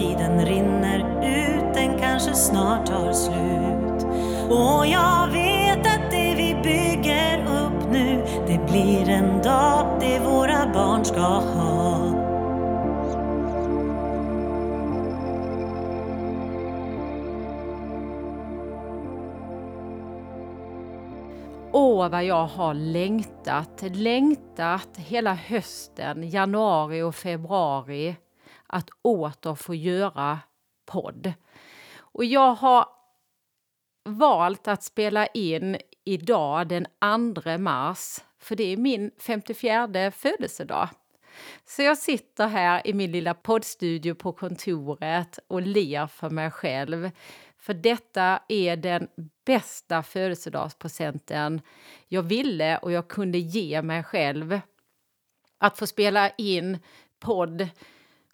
tiden rinner ut, den kanske snart tar slut. Och jag vet att det vi bygger upp nu, det blir en dag det våra barn ska ha. Åh, vad jag har längtat, längtat hela hösten, januari och februari att åter få göra podd. Och jag har valt att spela in idag den 2 mars, för det är min 54 födelsedag. Så jag sitter här i min lilla poddstudio på kontoret och ler för mig själv. För detta är den bästa födelsedagspresenten jag ville och jag kunde ge mig själv. Att få spela in podd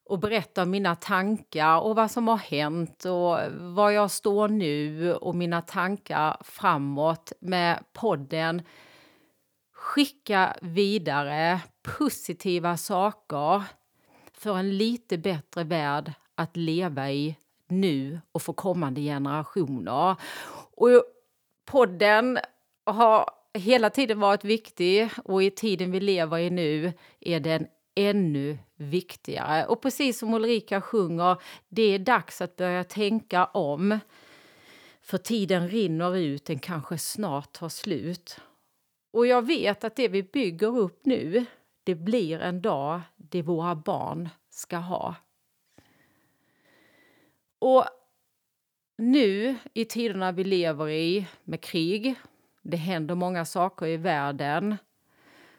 och berätta om mina tankar och vad som har hänt och var jag står nu och mina tankar framåt med podden. Skicka vidare positiva saker för en lite bättre värld att leva i nu och för kommande generationer. Och podden har hela tiden varit viktig och i tiden vi lever i nu är den ännu viktigare. Och precis som Ulrika sjunger, det är dags att börja tänka om. För tiden rinner ut, den kanske snart tar slut. Och jag vet att det vi bygger upp nu, det blir en dag det våra barn ska ha. Och nu i tiderna vi lever i med krig, det händer många saker i världen,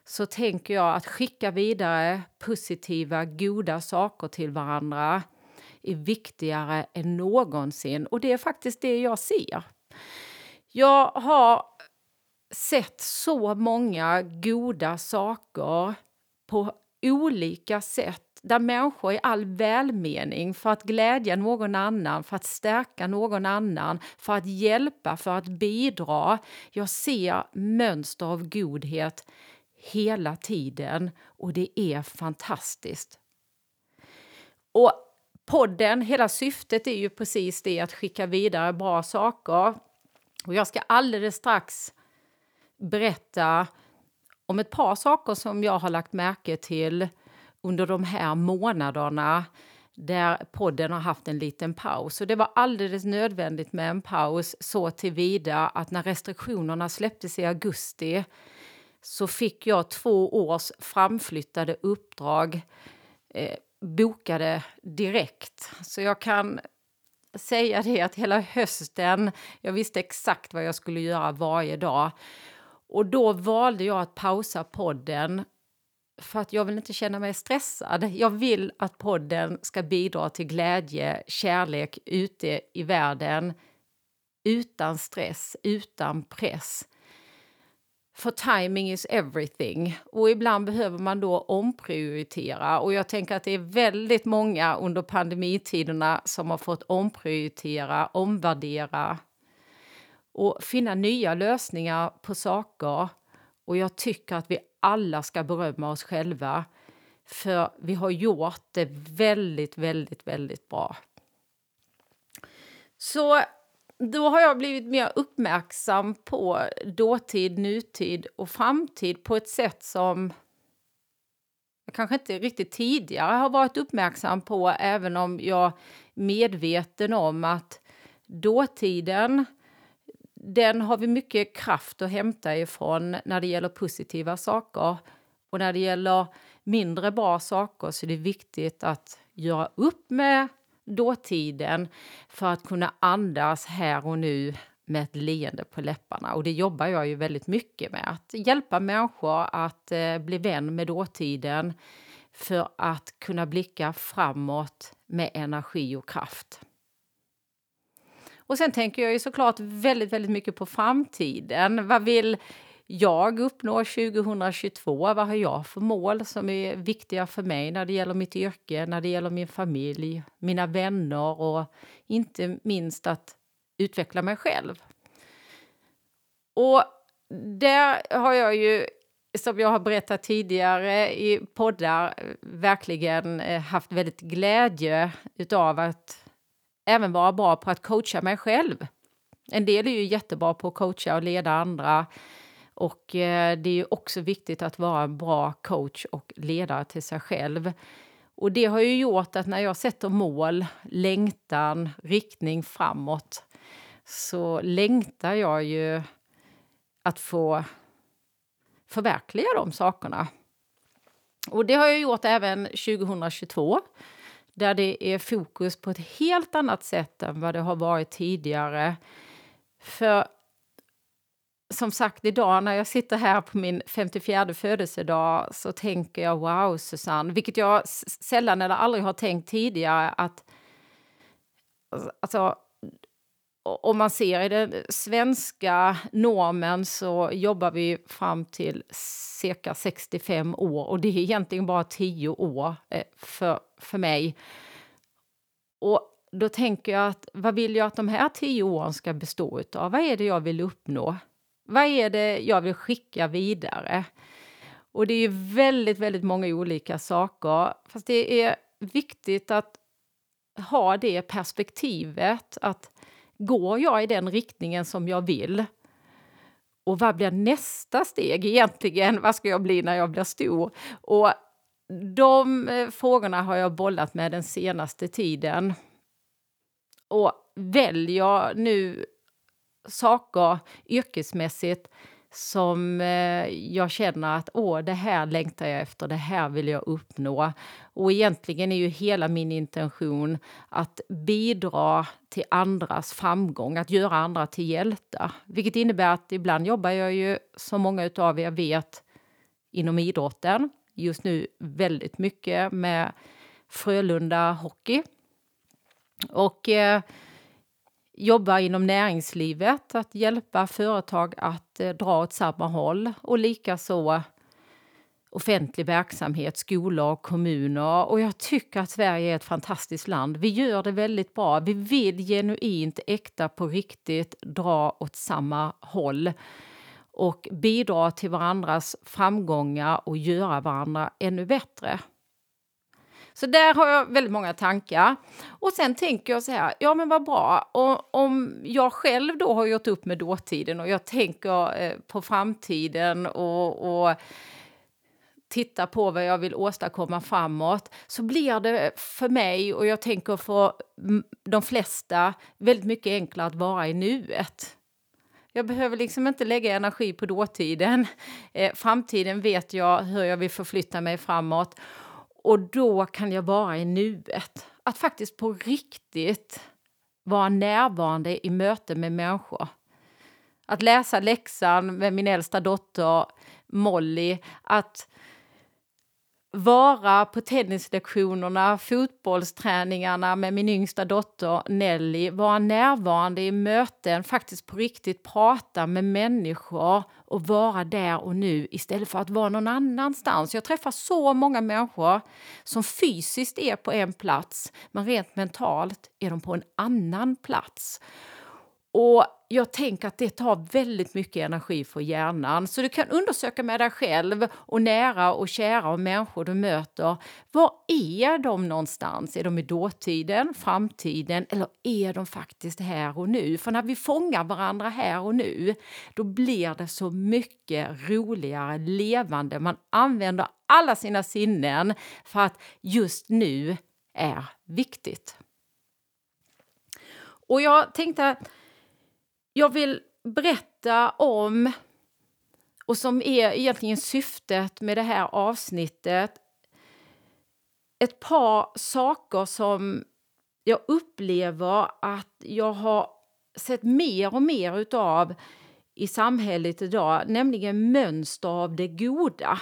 så tänker jag att skicka vidare positiva, goda saker till varandra är viktigare än någonsin. Och det är faktiskt det jag ser. Jag har sett så många goda saker på olika sätt där människor i all välmening för att glädja någon annan, för att stärka någon annan, för att hjälpa, för att bidra. Jag ser mönster av godhet hela tiden och det är fantastiskt. Och podden, hela syftet är ju precis det att skicka vidare bra saker. Och jag ska alldeles strax berätta om ett par saker som jag har lagt märke till under de här månaderna där podden har haft en liten paus. Och det var alldeles nödvändigt med en paus så tillvida att när restriktionerna släpptes i augusti så fick jag två års framflyttade uppdrag eh, bokade direkt. Så jag kan säga det att hela hösten, jag visste exakt vad jag skulle göra varje dag. Och då valde jag att pausa podden för att jag vill inte känna mig stressad. Jag vill att podden ska bidra till glädje, kärlek ute i världen utan stress, utan press. För timing is everything. Och ibland behöver man då omprioritera. Och jag tänker att det är väldigt många under pandemitiderna som har fått omprioritera, omvärdera och finna nya lösningar på saker. Och jag tycker att vi alla ska berömma oss själva. För vi har gjort det väldigt, väldigt, väldigt bra. Så då har jag blivit mer uppmärksam på dåtid, nutid och framtid på ett sätt som jag kanske inte riktigt tidigare har varit uppmärksam på även om jag är medveten om att dåtiden den har vi mycket kraft att hämta ifrån när det gäller positiva saker. Och när det gäller mindre bra saker så är det viktigt att göra upp med dåtiden för att kunna andas här och nu med ett leende på läpparna. Och det jobbar jag ju väldigt mycket med. Att hjälpa människor att eh, bli vän med dåtiden för att kunna blicka framåt med energi och kraft. Och sen tänker jag ju såklart väldigt, väldigt mycket på framtiden. Vad vill jag uppnår 2022? Vad har jag för mål som är viktiga för mig när det gäller mitt yrke, när det gäller min familj, mina vänner och inte minst att utveckla mig själv. Och där har jag ju som jag har berättat tidigare i poddar, verkligen eh, haft väldigt glädje utav att även vara bra på att coacha mig själv. En del är ju jättebra på att coacha och leda andra. Och eh, det är ju också viktigt att vara en bra coach och ledare till sig själv. Och det har ju gjort att när jag sätter mål, längtan, riktning framåt så längtar jag ju att få förverkliga de sakerna. Och det har jag gjort även 2022 där det är fokus på ett helt annat sätt än vad det har varit tidigare. För som sagt, idag när jag sitter här på min 54 födelsedag så tänker jag wow, Susanne, vilket jag sällan eller aldrig har tänkt tidigare att alltså, om man ser i den svenska normen så jobbar vi fram till cirka 65 år och det är egentligen bara 10 år eh, för, för mig. Och då tänker jag att vad vill jag att de här 10 åren ska bestå av? Vad är det jag vill uppnå? Vad är det jag vill skicka vidare? Och det är väldigt, väldigt många olika saker. Fast det är viktigt att ha det perspektivet att går jag i den riktningen som jag vill? Och vad blir nästa steg egentligen? Vad ska jag bli när jag blir stor? Och de eh, frågorna har jag bollat med den senaste tiden. Och väljer nu saker yrkesmässigt som eh, jag känner att åh, det här längtar jag efter, det här vill jag uppnå. Och egentligen är ju hela min intention att bidra till andras framgång, att göra andra till hjältar. Vilket innebär att ibland jobbar jag ju, som många av er vet, inom idrotten. Just nu väldigt mycket med Frölunda Hockey. Och eh, jobbar inom näringslivet, att hjälpa företag att eh, dra åt samma håll och likaså offentlig verksamhet, skolor, och kommuner. Och jag tycker att Sverige är ett fantastiskt land. Vi gör det väldigt bra. Vi vill genuint, äkta, på riktigt dra åt samma håll och bidra till varandras framgångar och göra varandra ännu bättre. Så där har jag väldigt många tankar. Och sen tänker jag så här, ja men vad bra. Och, om jag själv då har gjort upp med dåtiden och jag tänker eh, på framtiden och, och tittar på vad jag vill åstadkomma framåt så blir det för mig och jag tänker för de flesta väldigt mycket enklare att vara i nuet. Jag behöver liksom inte lägga energi på dåtiden. Eh, framtiden vet jag hur jag vill förflytta mig framåt. Och då kan jag vara i nuet. Att faktiskt på riktigt vara närvarande i möte med människor. Att läsa läxan med min äldsta dotter Molly. Att vara på tennislektionerna, fotbollsträningarna med min yngsta dotter Nelly, vara närvarande i möten, faktiskt på riktigt prata med människor och vara där och nu istället för att vara någon annanstans. Jag träffar så många människor som fysiskt är på en plats men rent mentalt är de på en annan plats. Och jag tänker att det tar väldigt mycket energi för hjärnan. Så du kan undersöka med dig själv och nära och kära och människor du möter. Var är de någonstans? Är de i dåtiden, framtiden eller är de faktiskt här och nu? För när vi fångar varandra här och nu, då blir det så mycket roligare, levande. Man använder alla sina sinnen för att just nu är viktigt. Och jag tänkte att jag vill berätta om, och som är egentligen syftet med det här avsnittet, ett par saker som jag upplever att jag har sett mer och mer utav i samhället idag, nämligen mönster av det goda.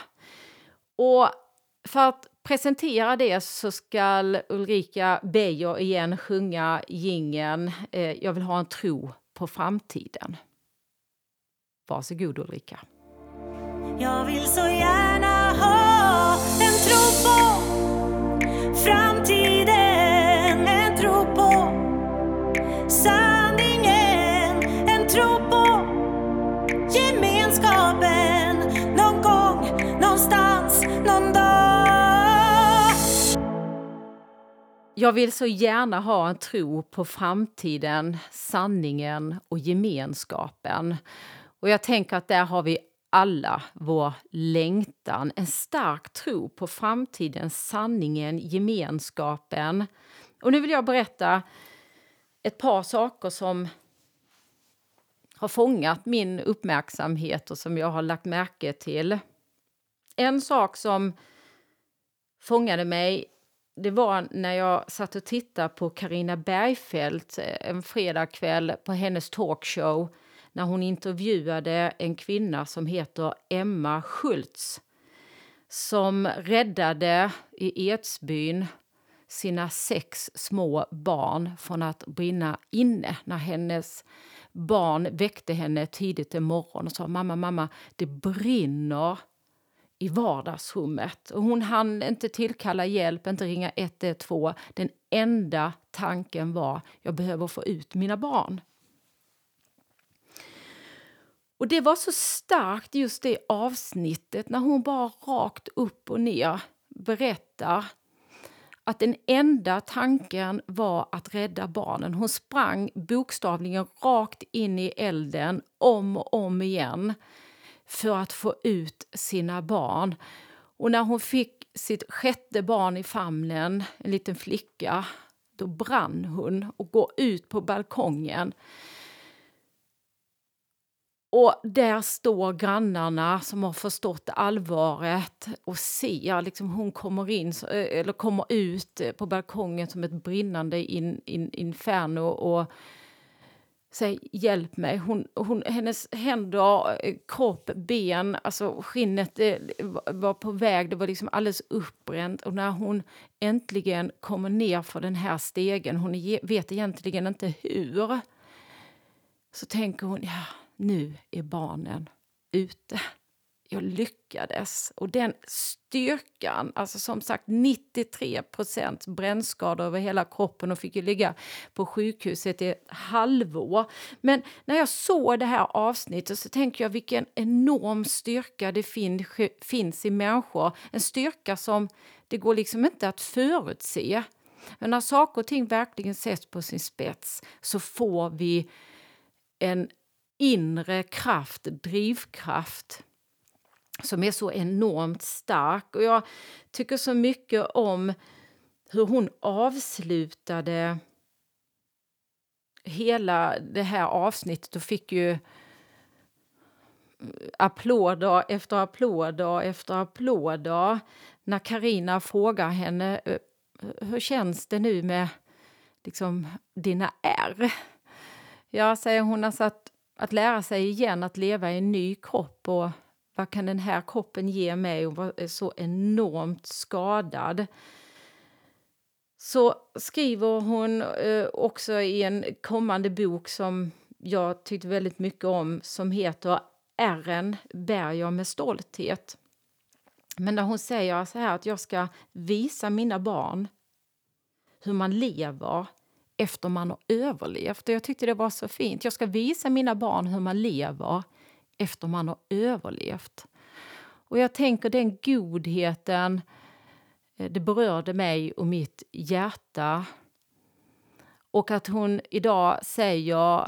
Och för att presentera det så ska Ulrika Beijer igen sjunga gingen eh, Jag vill ha en tro på framtiden. Varsågod Ulrika. Jag vill så gärna ha en tro på framtiden, Jag vill så gärna ha en tro på framtiden, sanningen och gemenskapen. Och jag tänker att där har vi alla vår längtan, en stark tro på framtiden, sanningen, gemenskapen. Och nu vill jag berätta ett par saker som har fångat min uppmärksamhet och som jag har lagt märke till. En sak som fångade mig det var när jag satt och tittade på Karina Bergfeldt eh, en fredagkväll på hennes talkshow när hon intervjuade en kvinna som heter Emma Schultz som räddade i Edsbyn sina sex små barn från att brinna inne när hennes barn väckte henne tidigt en morgon och sa mamma, mamma, det brinner i vardagsrummet. Och hon hann inte tillkalla hjälp, inte ringa 112. Den enda tanken var jag behöver få ut mina barn. Och det var så starkt just det avsnittet när hon bara rakt upp och ner berättar att den enda tanken var att rädda barnen. Hon sprang bokstavligen rakt in i elden om och om igen för att få ut sina barn. Och när hon fick sitt sjätte barn i famnen, en liten flicka, då brann hon och går ut på balkongen. Och där står grannarna som har förstått allvaret och ser liksom hon kommer in eh, eller kommer ut på balkongen som ett brinnande in, in, inferno och säger hjälp mig. Hon, hon, hennes händer, eh, kropp, ben, alltså skinnet eh, det var på väg, det var liksom alldeles uppbränt. Och när hon äntligen kommer ner för den här stegen, hon vet egentligen inte hur, så tänker hon ja, nu är barnen ute. Jag lyckades. Och den styrkan, alltså som sagt 93% brännskador över hela kroppen och fick ju ligga på sjukhuset i ett halvår. Men när jag såg det här avsnittet så tänker jag vilken enorm styrka det fin finns i människor. En styrka som det går liksom inte att förutse. Men när saker och ting verkligen sätts på sin spets så får vi en inre kraft, drivkraft som är så enormt stark. Och jag tycker så mycket om hur hon avslutade hela det här avsnittet och fick ju applåder efter applåder efter applåder när Karina frågar henne eh, hur känns det nu med liksom, dina ärr? Ja, säger hon, alltså att att lära sig igen att leva i en ny kropp och vad kan den här kroppen ge mig och är så enormt skadad. Så skriver hon eh, också i en kommande bok som jag tyckte väldigt mycket om som heter Ärren bär jag med stolthet. Men där hon säger så här att jag ska visa mina barn hur man lever efter man har överlevt. Och jag tyckte det var så fint. Jag ska visa mina barn hur man lever efter man har överlevt. Och jag tänker den godheten, eh, det berörde mig och mitt hjärta. Och att hon idag säger,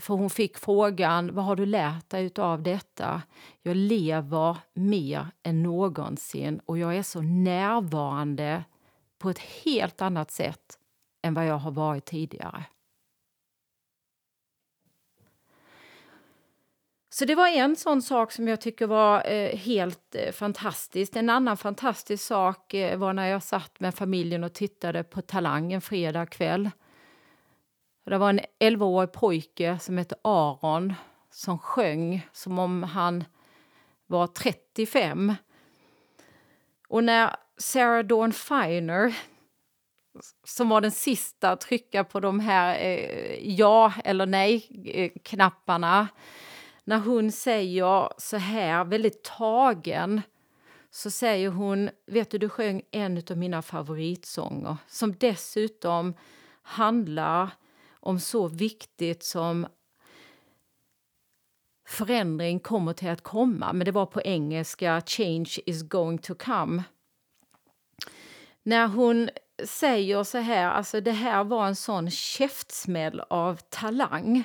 för hon fick frågan, vad har du lärt dig av detta? Jag lever mer än någonsin och jag är så närvarande på ett helt annat sätt än vad jag har varit tidigare. Så det var en sån sak som jag tycker var eh, helt eh, fantastiskt. En annan fantastisk sak eh, var när jag satt med familjen och tittade på Talang en fredag kväll. Det var en 11-årig pojke som hette Aron som sjöng som om han var 35. Och när Sarah Dawn Finer som var den sista att trycka på de här eh, ja eller nej-knapparna. Eh, när hon säger så här, väldigt tagen, så säger hon, vet du, du sjöng en av mina favoritsånger som dessutom handlar om så viktigt som förändring kommer till att komma, men det var på engelska, change is going to come. När hon säger så här, alltså det här var en sån käftsmäll av talang.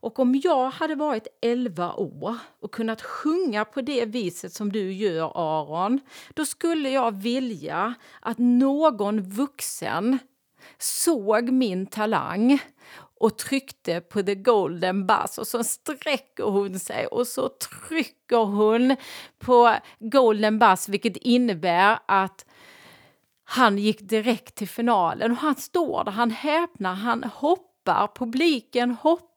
Och om jag hade varit 11 år och kunnat sjunga på det viset som du gör, Aron, då skulle jag vilja att någon vuxen såg min talang och tryckte på the golden buzz och så sträcker hon sig och så trycker hon på golden buzz vilket innebär att han gick direkt till finalen och han står där, han häpnar, han hoppar, publiken hoppar.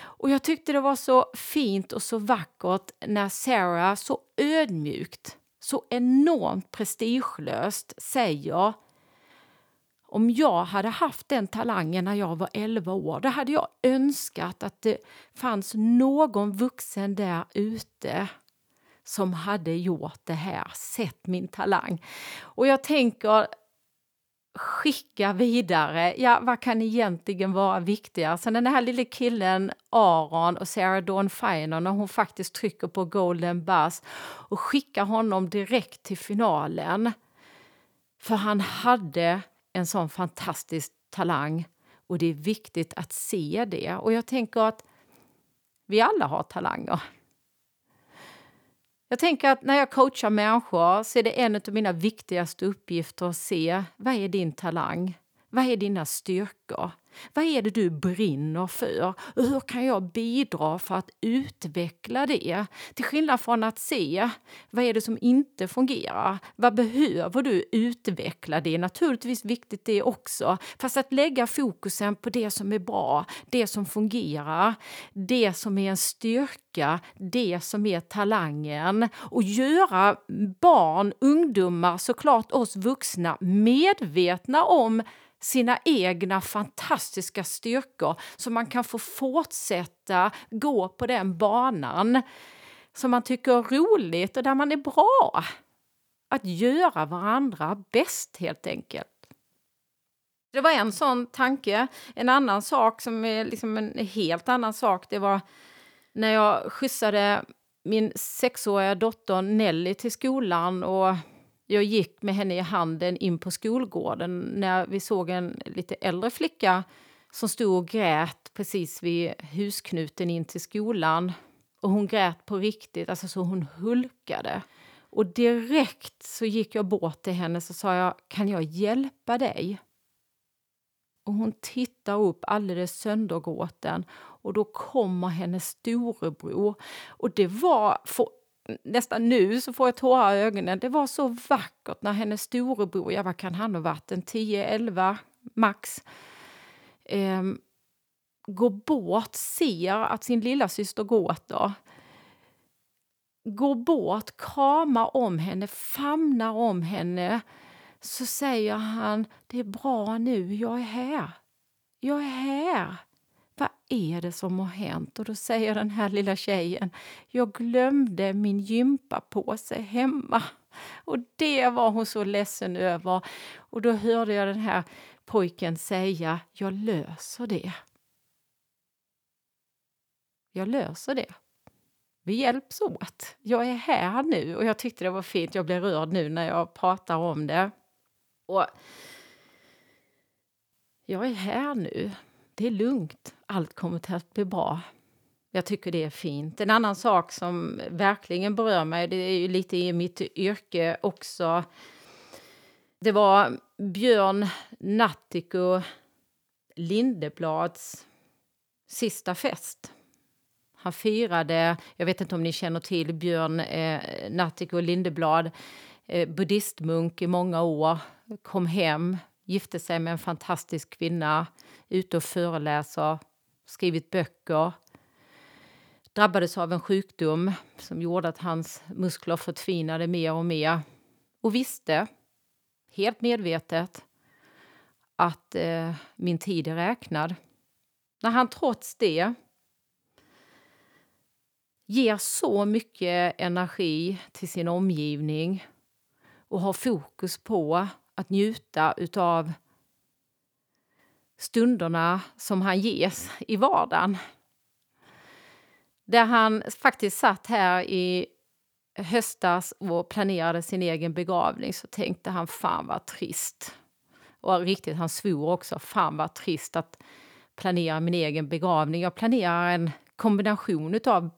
Och jag tyckte det var så fint och så vackert när Sarah så ödmjukt, så enormt prestigelöst säger om jag hade haft den talangen när jag var 11 år, då hade jag önskat att det fanns någon vuxen där ute som hade gjort det här, sett min talang. Och jag tänker skicka vidare, ja vad kan egentligen vara viktigare? Sen den här lilla killen Aron och Sarah Dawn Finer när hon faktiskt trycker på Golden Buzz och skickar honom direkt till finalen. För han hade en sån fantastisk talang och det är viktigt att se det. Och jag tänker att vi alla har talanger. Jag tänker att när jag coachar människor så är det en av mina viktigaste uppgifter att se vad är din talang? Vad är dina styrkor? Vad är det du brinner för? Och hur kan jag bidra för att utveckla det? Till skillnad från att se vad är det som inte fungerar? Vad behöver du utveckla? Det är naturligtvis viktigt det också. Fast att lägga fokusen på det som är bra, det som fungerar, det som är en styrka, det som är talangen och göra barn, ungdomar, såklart oss vuxna medvetna om sina egna fantastiska styrkor så man kan få fortsätta gå på den banan som man tycker är roligt och där man är bra. Att göra varandra bäst, helt enkelt. Det var en sån tanke. En annan sak, som är liksom en helt annan sak, det var när jag skjutsade min sexåriga dotter Nelly till skolan och jag gick med henne i handen in på skolgården när vi såg en lite äldre flicka som stod och grät precis vid husknuten in till skolan. Och hon grät på riktigt, alltså så hon hulkade. Och direkt så gick jag bort till henne och sa jag, kan jag hjälpa dig? Och hon tittar upp alldeles söndergråten och då kommer hennes storebror. Och det var, för nästan nu så får jag tårar i ögonen. Det var så vackert när hennes storebror, ja vad kan han ha varit, en 10-11 max, eh, går bort, ser att sin lilla syster gråter. Går bort, kramar om henne, famnar om henne. Så säger han, det är bra nu, jag är här. Jag är här är det som har hänt? Och då säger den här lilla tjejen, jag glömde min gympapåse hemma. Och det var hon så ledsen över. Och då hörde jag den här pojken säga, jag löser det. Jag löser det. Vi hjälps åt. Jag är här nu och jag tyckte det var fint. Jag blir rörd nu när jag pratar om det. Och jag är här nu det är lugnt, allt kommer att bli bra. Jag tycker det är fint. En annan sak som verkligen berör mig, det är ju lite i mitt yrke också. Det var Björn Nattiko Lindeblads sista fest. Han firade, jag vet inte om ni känner till Björn eh, Nattiko Lindeblad, eh, buddhistmunk i många år, kom hem, gifte sig med en fantastisk kvinna, ute och föreläser, skrivit böcker. Drabbades av en sjukdom som gjorde att hans muskler förtvinade mer och mer. Och visste, helt medvetet, att eh, min tid är räknad. När han trots det ger så mycket energi till sin omgivning och har fokus på att njuta utav stunderna som han ges i vardagen. Där han faktiskt satt här i höstas och planerade sin egen begravning så tänkte han fan vad trist. och riktigt, han svor också. Fan vad trist att planera min egen begravning. Jag planerar en kombination av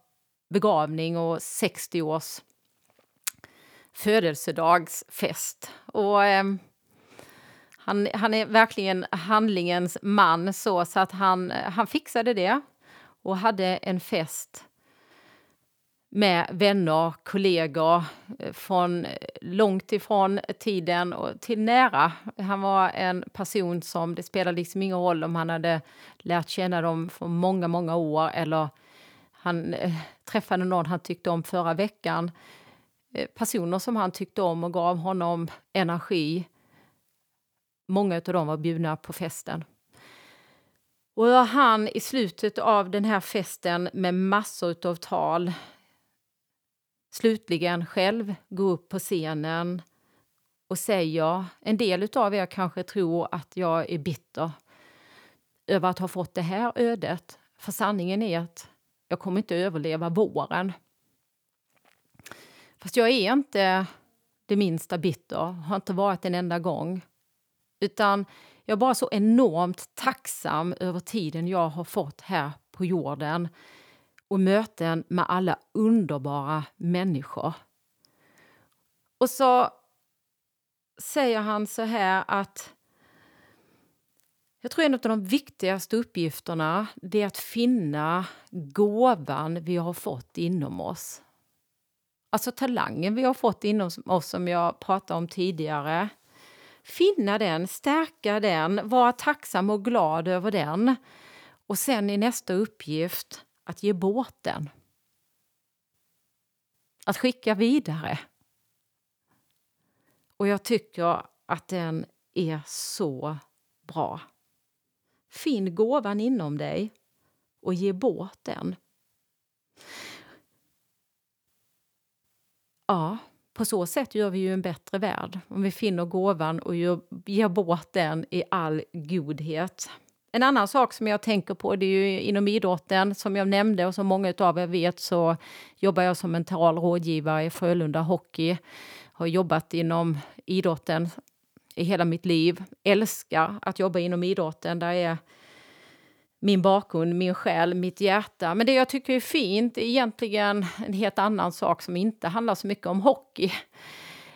begravning och 60 års födelsedagsfest. Och, eh, han, han är verkligen handlingens man så, så att han, han fixade det och hade en fest med vänner, kollegor eh, från eh, långt ifrån tiden och till nära. Han var en person som, det spelade liksom ingen roll om han hade lärt känna dem för många, många år eller han eh, träffade någon han tyckte om förra veckan. Eh, personer som han tyckte om och gav honom energi. Många av dem var bjudna på festen. Och han i slutet av den här festen med massor av tal slutligen själv gå upp på scenen och säger, en del av er kanske tror att jag är bitter över att ha fått det här ödet. För sanningen är att jag kommer inte överleva våren. Fast jag är inte det minsta bitter, har inte varit en enda gång. Utan jag är bara så enormt tacksam över tiden jag har fått här på jorden och möten med alla underbara människor. Och så säger han så här att jag tror en av de viktigaste uppgifterna är att finna gåvan vi har fått inom oss. Alltså talangen vi har fått inom oss som jag pratade om tidigare. Finna den, stärka den, vara tacksam och glad över den. Och sen i nästa uppgift att ge bort den. Att skicka vidare. Och jag tycker att den är så bra. Finn gåvan inom dig och ge bort den. Ja, på så sätt gör vi ju en bättre värld om vi finner gåvan och ger bort den i all godhet. En annan sak som jag tänker på det är ju inom idrotten, som jag nämnde och som många av er vet så jobbar jag som mental rådgivare i Frölunda Hockey. Har jobbat inom idrotten i hela mitt liv. Älskar att jobba inom idrotten. Där är min bakgrund, min själ, mitt hjärta. Men det jag tycker är fint är egentligen en helt annan sak som inte handlar så mycket om hockey.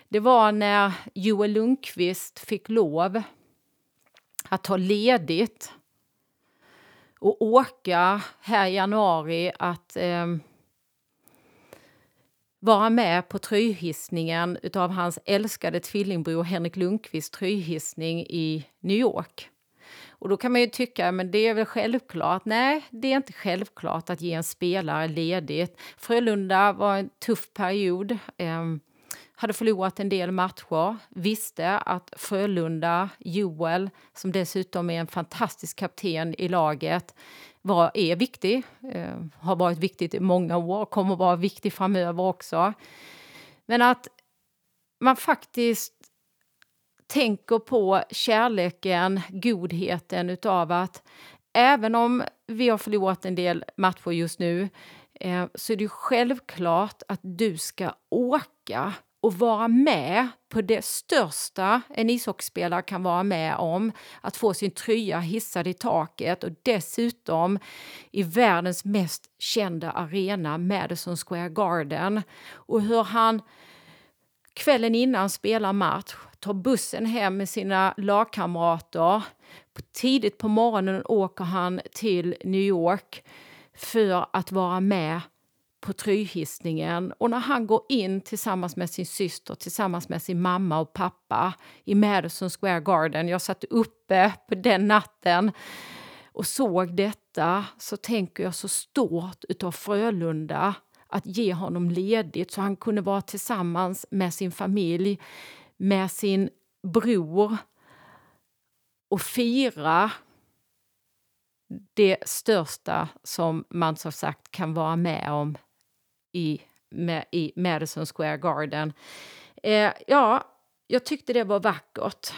Det var när Joel Lundqvist fick lov att ta ledigt och åka här i januari att eh, vara med på tröjhissningen av hans älskade tvillingbror Henrik Lundqvists tröjhissning i New York. Och då kan man ju tycka, men det är väl självklart? Nej, det är inte självklart att ge en spelare ledigt. Frölunda var en tuff period. Eh, hade förlorat en del matcher, visste att Frölunda, Joel, som dessutom är en fantastisk kapten i laget, var, är viktig. Eh, har varit viktigt i många år, kommer vara viktig framöver också. Men att man faktiskt tänker på kärleken, godheten utav att även om vi har förlorat en del matcher just nu eh, så är det självklart att du ska åka och vara med på det största en ishockeyspelare kan vara med om. Att få sin tröja hissad i taket och dessutom i världens mest kända arena, Madison Square Garden. Och hur han kvällen innan spelar match tar bussen hem med sina lagkamrater. Tidigt på morgonen åker han till New York för att vara med på tryhissningen. och när han går in tillsammans med sin syster, tillsammans med sin mamma och pappa i Madison Square Garden. Jag satt uppe på den natten och såg detta så tänker jag så stort utav Frölunda att ge honom ledigt så han kunde vara tillsammans med sin familj, med sin bror och fira det största som man som sagt kan vara med om i, med, i Madison Square Garden. Eh, ja, jag tyckte det var vackert.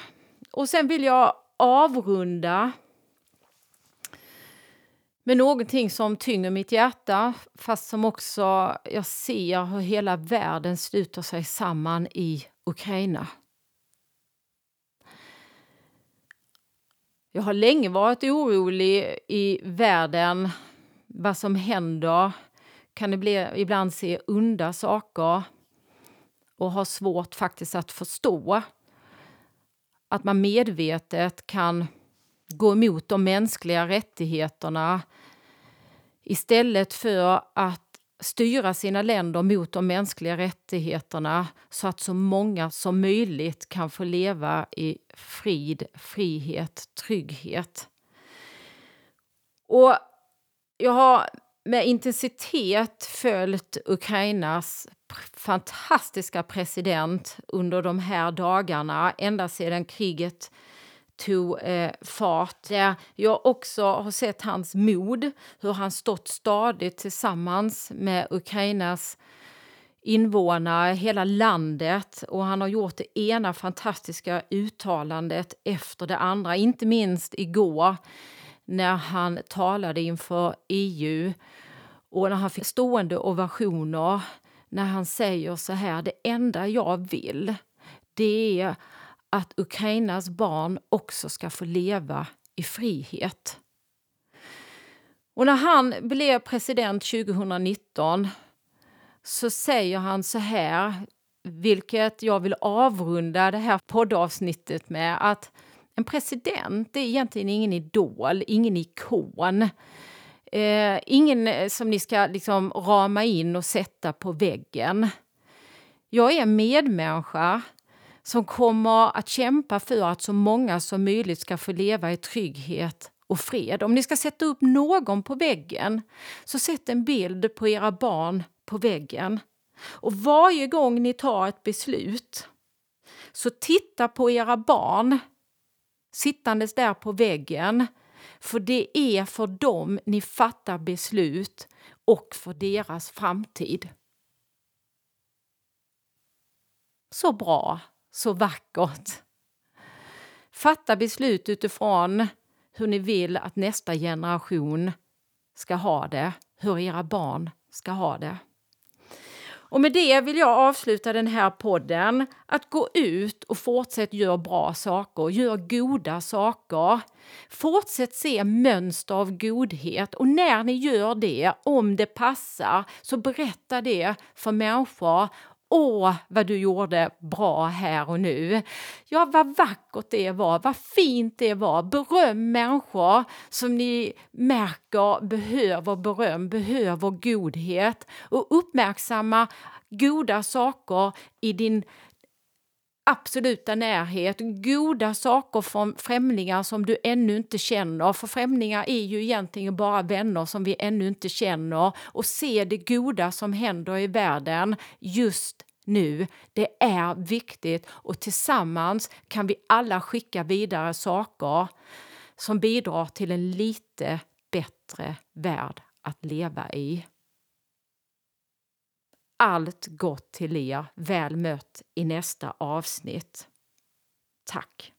Och sen vill jag avrunda med någonting som tynger mitt hjärta fast som också jag ser hur hela världen sluter sig samman i Ukraina. Jag har länge varit orolig i världen vad som händer. Kan det bli, ibland se onda saker och har svårt faktiskt att förstå att man medvetet kan gå emot de mänskliga rättigheterna istället för att styra sina länder mot de mänskliga rättigheterna så att så många som möjligt kan få leva i frid, frihet, trygghet. Och jag har med intensitet följt Ukrainas fantastiska president under de här dagarna, ända sedan kriget tog eh, fart. Jag också har sett hans mod, hur han stått stadigt tillsammans med Ukrainas invånare, hela landet och han har gjort det ena fantastiska uttalandet efter det andra, inte minst igår när han talade inför EU och när han fick stående ovationer när han säger så här, det enda jag vill det är att Ukrainas barn också ska få leva i frihet. Och när han blev president 2019 så säger han så här, vilket jag vill avrunda det här poddavsnittet med, att en president är egentligen ingen idol, ingen ikon. Eh, ingen som ni ska liksom rama in och sätta på väggen. Jag är medmänniska som kommer att kämpa för att så många som möjligt ska få leva i trygghet och fred. Om ni ska sätta upp någon på väggen, så sätt en bild på era barn på väggen. Och varje gång ni tar ett beslut, så titta på era barn sittandes där på väggen. För det är för dem ni fattar beslut och för deras framtid. Så bra så vackert. Fatta beslut utifrån hur ni vill att nästa generation ska ha det, hur era barn ska ha det. Och med det vill jag avsluta den här podden. Att gå ut och fortsätt göra bra saker, gör goda saker. Fortsätt se mönster av godhet och när ni gör det, om det passar, så berätta det för människor Åh, vad du gjorde bra här och nu. Ja, vad vackert det var, vad fint det var. Beröm människor som ni märker behöver beröm, behöver godhet och uppmärksamma goda saker i din absoluta närhet, goda saker från främlingar som du ännu inte känner. För främlingar är ju egentligen bara vänner som vi ännu inte känner. Och se det goda som händer i världen just nu. Det är viktigt och tillsammans kan vi alla skicka vidare saker som bidrar till en lite bättre värld att leva i. Allt gott till er. Väl mött i nästa avsnitt. Tack.